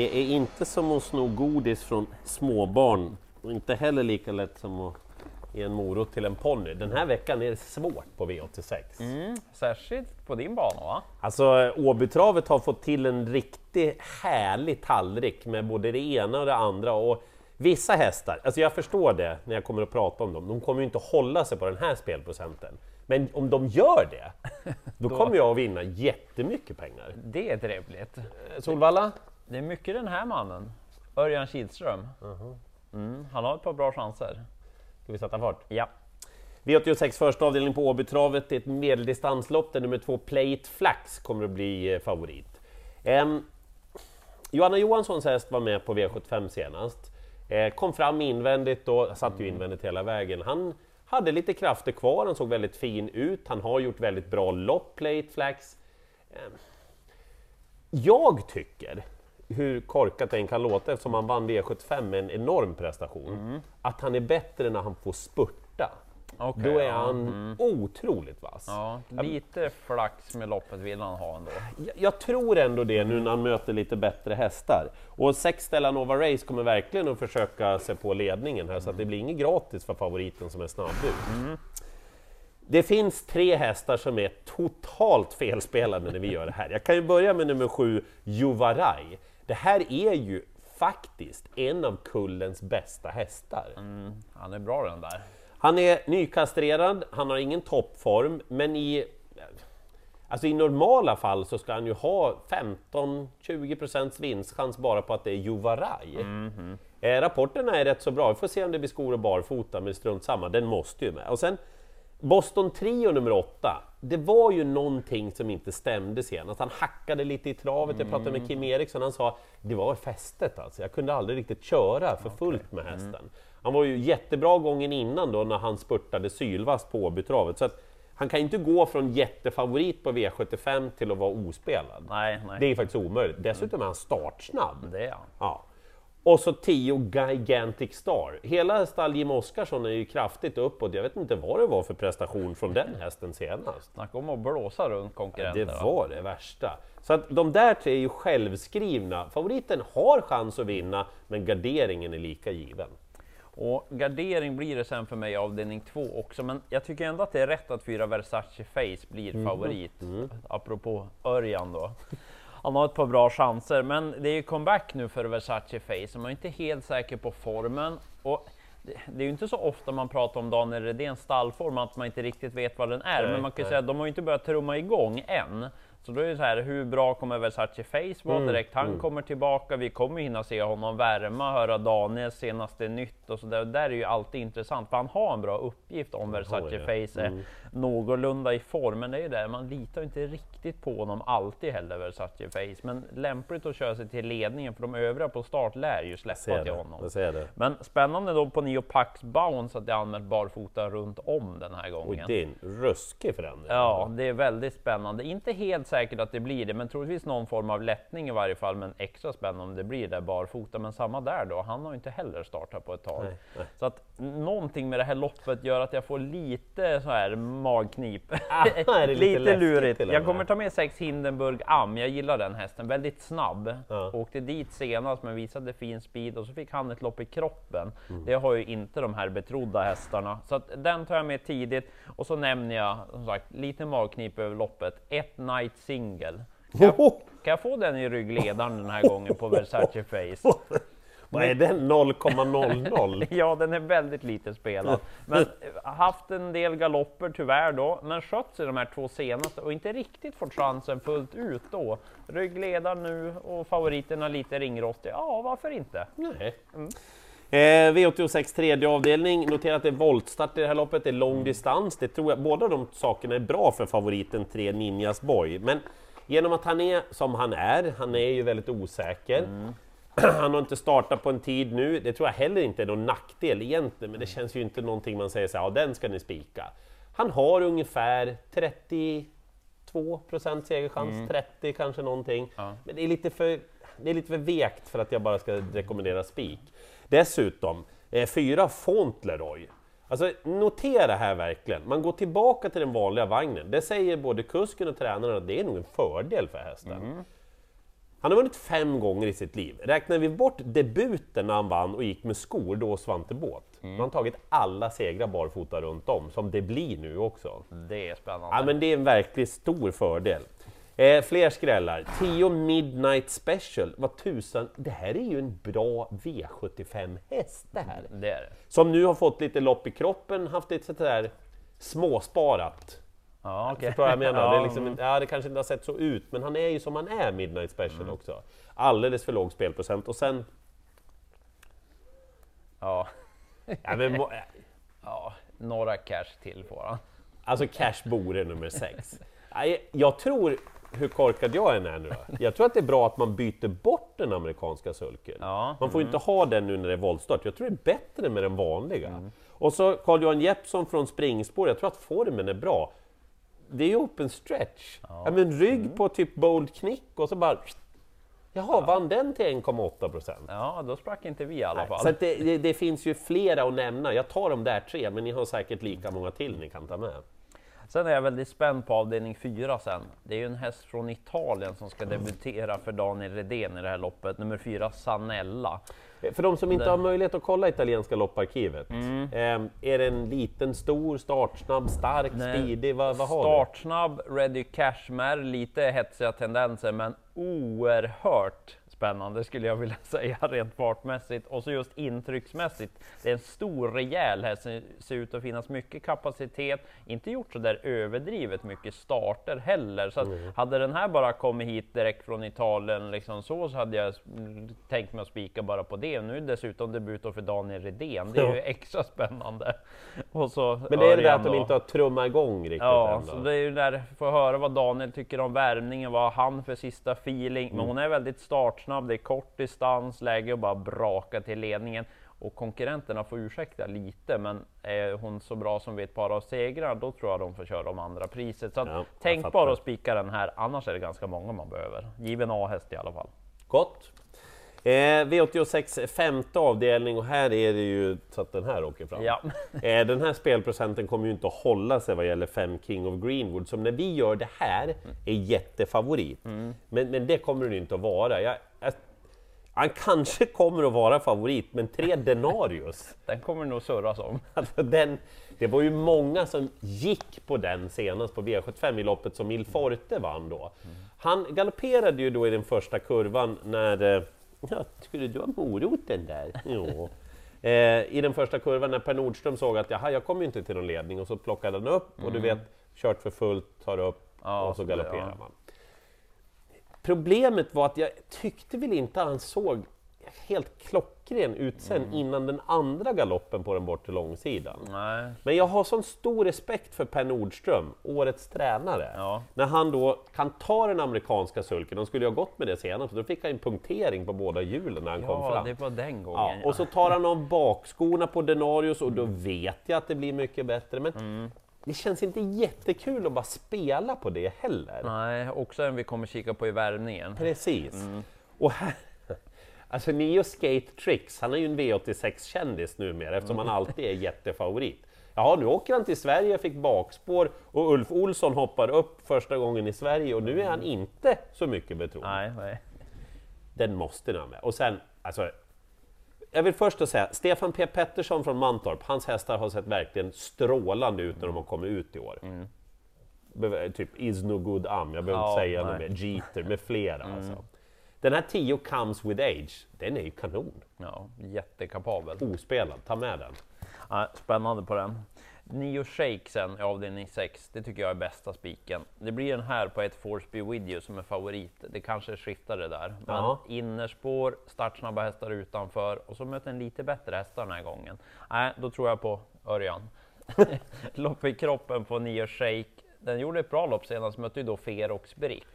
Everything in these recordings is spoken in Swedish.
Det är inte som att sno godis från småbarn och inte heller lika lätt som att ge en morot till en ponny. Den här veckan är det svårt på V86. Mm, särskilt på din bana va? Alltså Åbytravet har fått till en riktigt härlig tallrik med både det ena och det andra. Och vissa hästar, alltså jag förstår det när jag kommer att prata om dem, de kommer inte hålla sig på den här spelprocenten. Men om de gör det, då kommer jag att vinna jättemycket pengar. Det är trevligt. Solvalla? Det är mycket den här mannen, Örjan Kihlström. Mm, han har ett par bra chanser. Ska vi sätta fart? Ja. V86 första avdelning på Åbytravet, det är ett medeldistanslopp där nummer två Play It Flax kommer att bli eh, favorit. Em, Johanna Johanssons häst var med på V75 senast. Eh, kom fram invändigt och satt ju invändigt hela vägen. Han hade lite krafter kvar, han såg väldigt fin ut, han har gjort väldigt bra lopp, Play It Flax. Em, jag tycker, hur korkat det än kan låta eftersom han vann V75 med en enorm prestation, att han är bättre när han får spurta. Okej, Då är ja, han otroligt vass. Ja, lite flax med loppet vill han ha ändå. Jag, jag tror ändå det nu när han möter lite bättre hästar. Och sex Stella Nova Race kommer verkligen att försöka sig på ledningen här, så att det blir inget gratis för favoriten som är snabb ut. Det finns tre hästar som är totalt felspelade när vi gör det här. Jag kan ju börja med nummer sju, Juvaraj. Det här är ju faktiskt en av kullens bästa hästar. Han är bra den där. Han är nykastrerad, han har ingen toppform, men i, alltså i normala fall så ska han ju ha 15-20% vinstchans bara på att det är Juvaraj. Eh, rapporterna är rätt så bra, vi får se om det blir skor och barfota, men strunt samma, den måste ju med. Och sen Boston Trio nummer 8, det var ju någonting som inte stämde senast. Han hackade lite i travet, jag pratade med Kim Eriksson, han sa det var fästet alltså, jag kunde aldrig riktigt köra för fullt med hästen. Han var ju jättebra gången innan då när han spurtade sylvass på Åbytravet, så att han kan inte gå från jättefavorit på V75 till att vara ospelad. Nej, nej. Det är faktiskt omöjligt. Dessutom är han startsnabb. Det är han. Ja. Och så 10 Gigantic Star. Hela stall Jim Oscarsson är ju kraftigt uppåt. Jag vet inte vad det var för prestation från den hästen senast. Snacka om att blåsa runt Det konkurrenterna. var det värsta. Så att de där tre är ju självskrivna. Favoriten har chans att vinna, men garderingen är lika given. Och gardering blir det sen för mig avdelning två också, men jag tycker ändå att det är rätt att fyra Versace Face blir favorit. Apropå Örjan då. Han har ett par bra chanser, men det är ju comeback nu för Versace Face, man är inte helt säker på formen. Och det, är ju inte så ofta man pratar om Daniel Redéns stallform, att man inte riktigt vet vad den är, Nej, men man kan ju säga att de har ju inte börjat trumma igång än. Så då är det så här, hur bra kommer Versace Face vara direkt han kommer tillbaka? Vi kommer hinna se honom värma, höra Daniels senaste nytt och så där. där är ju alltid intressant, för han har en bra uppgift om Versace. Face är någorlunda i form. Men det är ju det, man litar inte riktigt på honom alltid heller, Versace Face. Men lämpligt att köra sig till ledningen, för de övriga på start lär ju släppa till det. honom. Men spännande då på Neo Pax Bounce att det är anmält barfota runt om den här Och gången. det är en ruskig förändring. Ja, det är väldigt spännande. Inte helt säkert att det blir det, men troligtvis någon form av lättning i varje fall. Men extra spännande om det blir där barfota. Men samma där då, han har ju inte heller startat på ett tag. Nej, nej. Så att någonting med det här loppet gör att jag får lite så här magknip. Ah, det lite läskigt lurigt. Jag kommer ta med sex Hindenburg Am. Jag gillar den hästen, väldigt snabb. Ja. Åkte dit senast men visade fin speed och så fick han ett lopp i kroppen. Mm. Det har ju inte de här betrodda hästarna. Så att den tar jag med tidigt. Och så nämner jag som sagt lite magknip över loppet. Ett night single. Kan kan jag få den i ryggledaren den här gången på Versace Face? Vad är den? 0,00? Ja, den är väldigt lite spelad. Men eh, haft en del galopper tyvärr då, men skött sig de här två senaste och inte riktigt fått chansen fullt ut då. Ryggledaren nu och favoriterna lite ringrostiga. Ja, varför inte? Nej. Eh, V86 tredje avdelning, notera att det är voltstart i det här loppet, det är lång distans. Det tror jag, båda de sakerna är bra för favoriten 3 Ninjas Boy. Men genom att han är som han är, han är ju väldigt osäker. Han har inte startat på en tid nu, det tror jag heller inte är någon nackdel egentligen, men det känns ju inte någonting man säger så här, ja den ska ni spika. Han har ungefär 32% segerchans, 30 kanske någonting. Ja. Men det är lite för, det är lite för vekt för att jag bara ska rekommendera spik. Dessutom, eh, fyra Fauntleroy. Alltså notera här verkligen, man går tillbaka till den vanliga vagnen. Det säger både kusken och tränaren att det är nog en fördel för hästen. Han har vunnit fem gånger i sitt liv. Räknar vi bort debuten när han vann och gick med skor, då Svante Båt, mm. han har tagit alla segrar barfota runt om, som det blir nu också. Det är spännande. Ja, men det är en verkligt stor fördel. Eh, fler skrällar. 10 Midnight Special. Vad tusan, det här är ju en bra V75-häst det här. Det är det. Som nu har fått lite lopp i kroppen, haft lite sådär småsparat. Ja, okay. Förstår vad jag menar? Det, är liksom, ja, det kanske inte har sett så ut, men han är ju som han är, Midnight Special mm. också. Alldeles för låg spelprocent och sen... Ja. ja, men, ja några cash till får han. Alltså Cash Bore nummer 6. Jag tror, hur korkad jag än är nu jag tror att det är bra att man byter bort den amerikanska sulken. Ja, man får mm. inte ha den nu när det är voltstart. Jag tror det är bättre med den vanliga. Mm. Och så Carl-Johan Jeppsson från springspår, jag tror att formen är bra. Det är ju open stretch. Ja. ja men rygg mm. på typ bold knick och så bara... Jaha, ja. vann den till 1,8 procent? Ja, då sprack inte vi i alla fall. Så det, det, det, finns ju flera att nämna. Jag tar de där tre, men ni har säkert lika många till ni kan ta med. Sen är jag väldigt spänd på avdelning 4 sen. Det är ju en häst från Italien som ska debutera för Daniel Redén i det här loppet, nummer 4 Sanella. För de som inte har möjlighet att kolla italienska lopparkivet, mm. eh, är det en liten, stor, startsnabb, stark, Nej. speedig? Vad, vad har startsnabb, ready cash med lite hetsiga tendenser, men oerhört spännande skulle jag vilja säga rent fartmässigt och så just intrycksmässigt. Det är en stor rejäl häst, ser ut att finnas mycket kapacitet, inte gjort så där överdrivet mycket starter heller. Så mm. hade den här bara kommit hit direkt från Italien liksom så, så hade jag tänkt mig att spika bara på det. Nu dessutom debut för Daniel Redén, det är ju extra spännande. Och så Men det är det där att de inte har trummat igång riktigt Ja, ändå. så det är ju där, få höra vad Daniel tycker om värmningen, vad har han för sista feeling? Men mm. hon är väldigt startsnabb snabb, det är kort distans, läge att bara braka till ledningen. Och konkurrenterna får ursäkta lite, men är hon så bra som vid ett par av segrar, då tror jag de får köra om andra priset. Så ja, tänk bara att spika den här, annars är det ganska många man behöver. Given A-häst i alla fall. Gott! Eh, V86 femte avdelning och här är det ju så att den här åker fram. Ja. eh, den här spelprocenten kommer ju inte att hålla sig vad gäller 5 King of Greenwood, som när vi gör det här är jättefavorit. Mm. Men, men det kommer den inte att vara. Jag, jag, han kanske kommer att vara favorit, men tre denarius. den kommer nog surras om. Alltså den, det var ju många som gick på den senast på V75 i loppet som Il Forte vann då. Mm. Han galopperade ju då i den första kurvan när eh, Ja, skulle du ha moroten där? Jo. Eh, I den första kurvan när Per Nordström såg att jaha, jag kommer inte till någon ledning och så plockade han upp mm. och du mm. vet, kört för fullt, tar upp ja, och så galopperar ja. man. Problemet var att jag tyckte väl inte han såg helt klockren ut sen mm. innan den andra galoppen på den bortre långsidan. Nej. Men jag har sån stor respekt för Per Nordström, årets tränare. Ja. När han då kan ta den amerikanska sulken, de skulle ju ha gått med det senast, då fick han en punktering på båda hjulen när han ja, kom fram. Ja, det var den gången. Ja, och så tar han av bakskorna på Denarius och då vet jag att det blir mycket bättre. Men mm det känns inte jättekul att bara spela på det heller. Nej, också en vi kommer kika på i värmningen. Precis. Mm. Och här, Alltså Neo Skate Tricks, han är ju en V86-kändis numera eftersom han alltid är jättefavorit. Ja, nu åker han till Sverige, fick bakspår och Ulf Olsson hoppar upp första gången i Sverige och nu är han inte så mycket betrodd. Nej, nej. Den måste han med. Och sen, alltså, jag vill först säga, Stefan P Pettersson från Mantorp, hans hästar har sett verkligen strålande ut när de har kommit ut i år. Mm. Typ Is No Good Am, jag behöver ja, inte säga något mer, Jeter med flera. Mm. Alltså. Den här 10 comes with age, den är ju kanon. Ja, jättekapabel. Ospelad, ta med den. Ja, spännande på den. Nio Shake sen i avdelning 6, det tycker jag är bästa spiken. Det blir den här på ett Forsby With som är favorit. Det kanske skiftar det där. Men ja. innerspår, startsnabba hästar utanför och så möter en lite bättre hästar den här gången. Nej, då tror jag på Örjan. Lopp i kroppen på Nio Shake den gjorde ett bra lopp senast, mötte ju då Ferox Brick.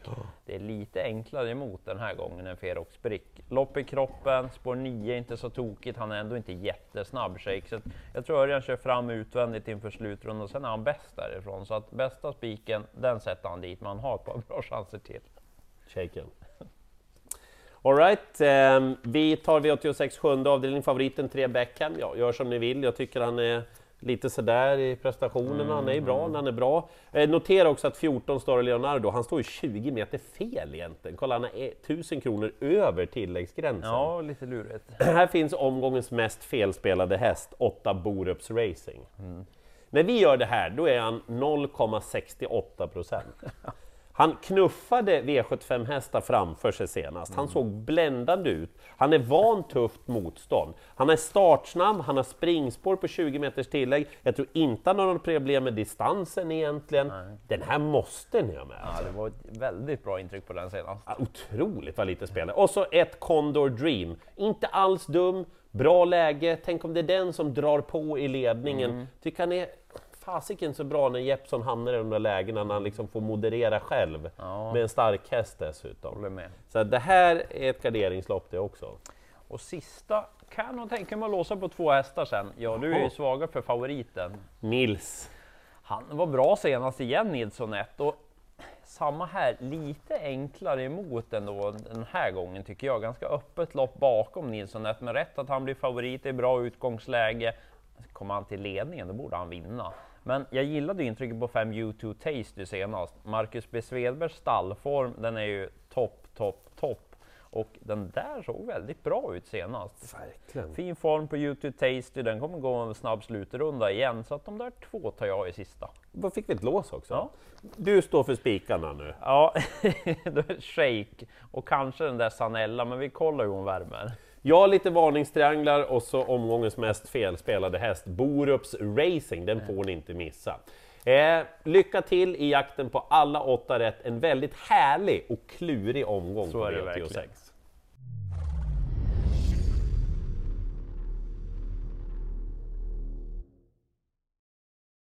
Det är lite enklare emot den här gången än Ferox Brick. Lopp i kroppen, spår 9 inte så tokigt, han är ändå inte jättesnabb shake. Så jag tror Örjan kör fram utvändigt inför slutrundan och sen är han bäst därifrån. Så att bästa spiken, den sätter han dit, man har ett par bra chanser till. Shaken. Alright, eh, vi tar V86 sjunde avdelning, favoriten 3 Beckham. Ja, gör som ni vill, jag tycker han är lite sådär i prestationerna, han är bra när han är bra. Eh, notera också att 14 står Leonardo, han står ju 20 meter fel egentligen. Kolla, han är 1000 kronor över tilläggsgränsen. Ja, lite lurigt. Här finns omgångens mest felspelade häst, 8 Borups Racing. När vi gör det här, då är han 0,68 procent. Han knuffade V75-hästar framför sig senast. Han såg bländande ut. Han är van tufft motstånd. Han är startsnabb, han har springspår på 20 meters tillägg. Jag tror inte han har något problem med distansen egentligen. Den här måste ni ha med. Ja, det var ett väldigt bra intryck på den senast. Ja, Otroligt vad lite spelare. Och så ett Condor Dream. Inte alls dum, bra läge. Tänk om det är den som drar på i ledningen. Tycker han är fasiken så bra när Jeppson hamnar i de där lägena när han liksom får moderera själv. Ja. Med en stark häst dessutom. Så det här är ett garderingslopp det också. Och sista kan nog tänka mig att låsa på två hästar sen. Ja, du är ju svaga för favoriten. Nils. Han var bra senast igen, Nilsson 1. Och samma här, lite enklare emot ändå den här gången tycker jag. Ganska öppet lopp bakom Nilsson 1, men rätt att han blir favorit i bra utgångsläge. Kommer han till ledningen, då borde han vinna. Men jag gillade intrycket på 5 U2 Tasty senast. Marcus B. Svedbergs stallform, den är ju topp, topp, topp. Och den där såg väldigt bra ut senast. Verkligen. Fin form på U2 Tasty, den kommer gå en snabb slutrunda igen. Så att de där två tar jag i sista. Då fick vi ett lås också. Ja. Du står för spikarna nu. Ja, då är det Shake och kanske den där Sanella, men vi kollar hur hon värmer. Ja, lite varningstrianglar och så omgångens mest felspelade häst, Borups Racing, den får ni inte missa. Eh, lycka till i jakten på alla åtta rätt, en väldigt härlig och klurig omgång Så på är det V86. verkligen.